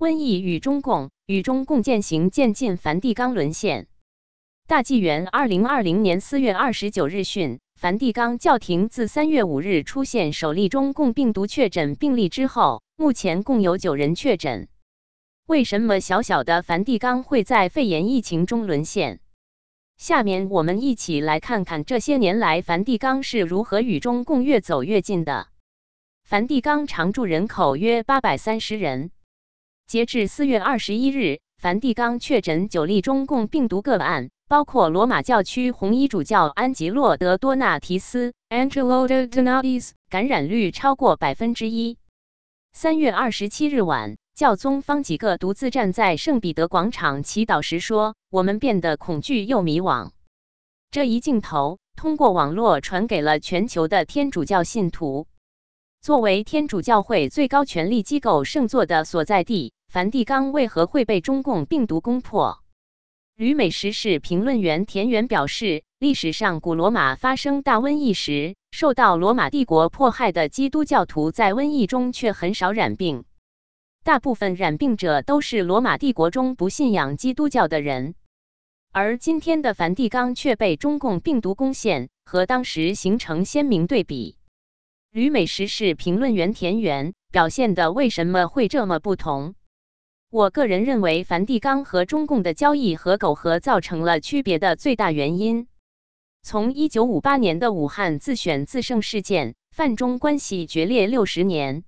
瘟疫与中共，与中共渐行渐近，梵蒂冈沦陷。大纪元二零二零年四月二十九日讯，梵蒂冈教廷自三月五日出现首例中共病毒确诊病例之后，目前共有九人确诊。为什么小小的梵蒂冈会在肺炎疫情中沦陷？下面我们一起来看看这些年来梵蒂冈是如何与中共越走越近的。梵蒂冈常住人口约八百三十人。截至四月二十一日，梵蒂冈确诊九例中共病毒个案，包括罗马教区红衣主教安吉洛·德多纳提斯 （Angelo de Donatis），感染率超过百分之一。三月二十七日晚，教宗方几个独自站在圣彼得广场祈祷时说：“我们变得恐惧又迷惘。”这一镜头通过网络传给了全球的天主教信徒。作为天主教会最高权力机构圣座的所在地。梵蒂冈为何会被中共病毒攻破？旅美时事评论员田园表示，历史上古罗马发生大瘟疫时，受到罗马帝国迫害的基督教徒在瘟疫中却很少染病，大部分染病者都是罗马帝国中不信仰基督教的人。而今天的梵蒂冈却被中共病毒攻陷，和当时形成鲜明对比。旅美食是评论员田园表现的为什么会这么不同？我个人认为，梵蒂冈和中共的交易和苟合造成了区别的最大原因。从一九五八年的武汉自选自胜事件，梵中关系决裂六十年。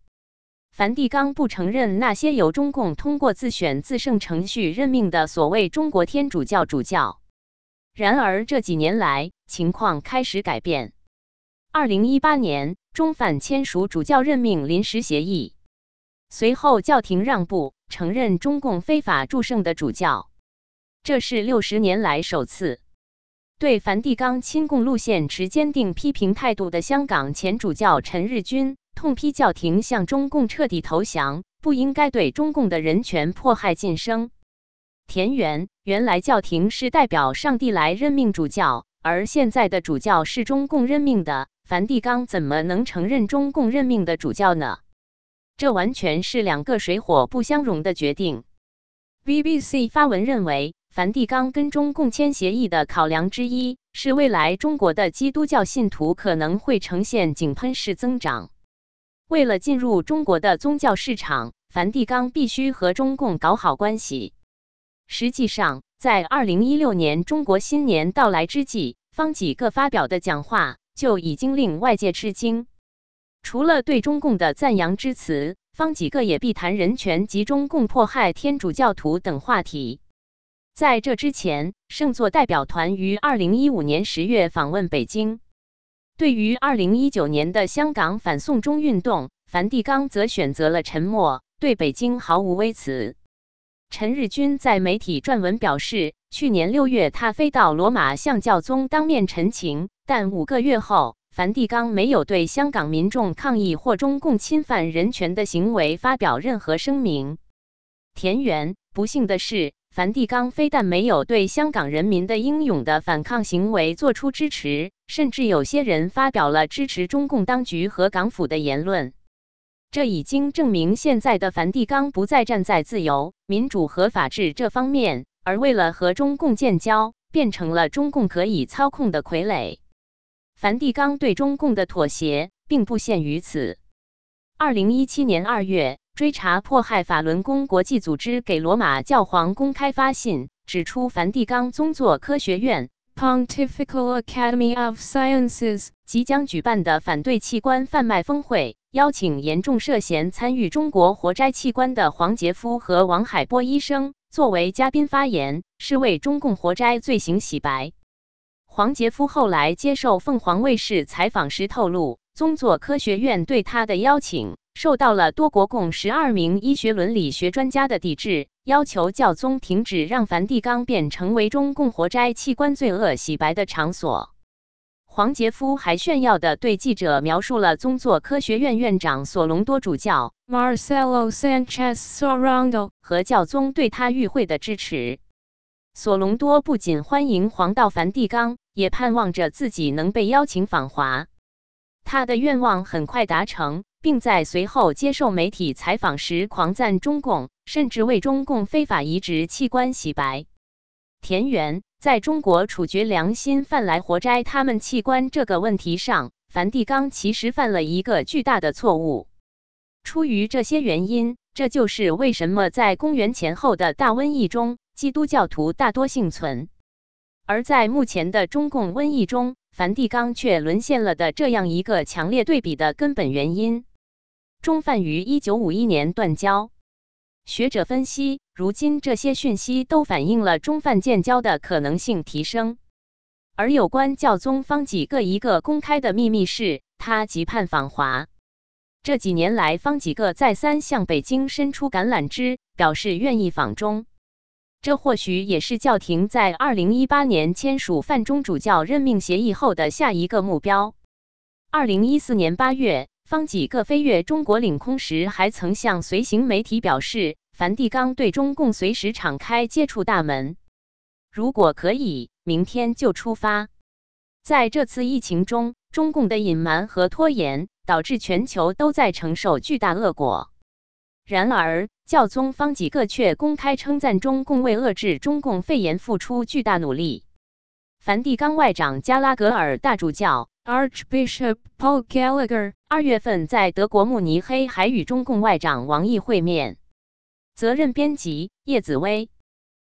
梵蒂冈不承认那些由中共通过自选自胜程序任命的所谓中国天主教主教。然而这几年来，情况开始改变。二零一八年，中梵签署主教任命临时协议，随后教廷让步。承认中共非法祝圣的主教，这是六十年来首次。对梵蒂冈亲共路线持坚定批评态度的香港前主教陈日君，痛批教廷向中共彻底投降，不应该对中共的人权迫害晋升。田园原来教廷是代表上帝来任命主教，而现在的主教是中共任命的，梵蒂冈怎么能承认中共任命的主教呢？这完全是两个水火不相容的决定。BBC 发文认为，梵蒂冈跟中共签协议的考量之一是，未来中国的基督教信徒可能会呈现井喷式增长。为了进入中国的宗教市场，梵蒂冈必须和中共搞好关系。实际上，在2016年中国新年到来之际，方几个发表的讲话就已经令外界吃惊。除了对中共的赞扬之词，方几个也必谈人权及中共迫害天主教徒等话题。在这之前，圣座代表团于二零一五年十月访问北京。对于二零一九年的香港反送中运动，梵蒂冈则选择了沉默，对北京毫无微词。陈日军在媒体撰文表示，去年六月他飞到罗马向教宗当面陈情，但五个月后。梵蒂冈没有对香港民众抗议或中共侵犯人权的行为发表任何声明。田园不幸的是，梵蒂冈非但没有对香港人民的英勇的反抗行为做出支持，甚至有些人发表了支持中共当局和港府的言论。这已经证明，现在的梵蒂冈不再站在自由、民主和法治这方面，而为了和中共建交，变成了中共可以操控的傀儡。梵蒂冈对中共的妥协并不限于此。二零一七年二月，追查迫害法轮功国际组织给罗马教皇公开发信，指出梵蒂冈宗座科学院 （Pontifical Academy of Sciences） 即将举办的反对器官贩卖峰会，邀请严重涉嫌参与中国活摘器官的黄杰夫和王海波医生作为嘉宾发言，是为中共活摘罪行洗白。黄杰夫后来接受凤凰卫视采访时透露，宗座科学院对他的邀请受到了多国共十二名医学伦理学专家的抵制，要求教宗停止让梵蒂冈变成为中共活摘器官罪恶洗白的场所。黄杰夫还炫耀地对记者描述了宗座科学院院长索隆多主教 Marcelo Sanchez Sorondo 和教宗对他与会的支持。索隆多不仅欢迎黄道梵蒂冈。也盼望着自己能被邀请访华。他的愿望很快达成，并在随后接受媒体采访时狂赞中共，甚至为中共非法移植器官洗白。田园在中国处决良心犯来活摘他们器官这个问题上，梵蒂冈其实犯了一个巨大的错误。出于这些原因，这就是为什么在公元前后的大瘟疫中，基督教徒大多幸存，而在目前的中共瘟疫中，梵蒂冈却沦陷了的这样一个强烈对比的根本原因。中梵于一九五一年断交。学者分析，如今这些讯息都反映了中梵建交的可能性提升。而有关教宗方几个一个公开的秘密是，他急盼访华。这几年来，方几个再三向北京伸出橄榄枝，表示愿意访中。这或许也是教廷在二零一八年签署梵中主教任命协议后的下一个目标。二零一四年八月。方几个飞越中国领空时，还曾向随行媒体表示，梵蒂冈对中共随时敞开接触大门，如果可以，明天就出发。在这次疫情中，中共的隐瞒和拖延导致全球都在承受巨大恶果。然而，教宗方几个却公开称赞中共为遏制中共肺炎付出巨大努力。梵蒂冈外长加拉格尔大主教。Archbishop Paul Gallagher 二月份在德国慕尼黑还与中共外长王毅会面。责任编辑：叶子薇。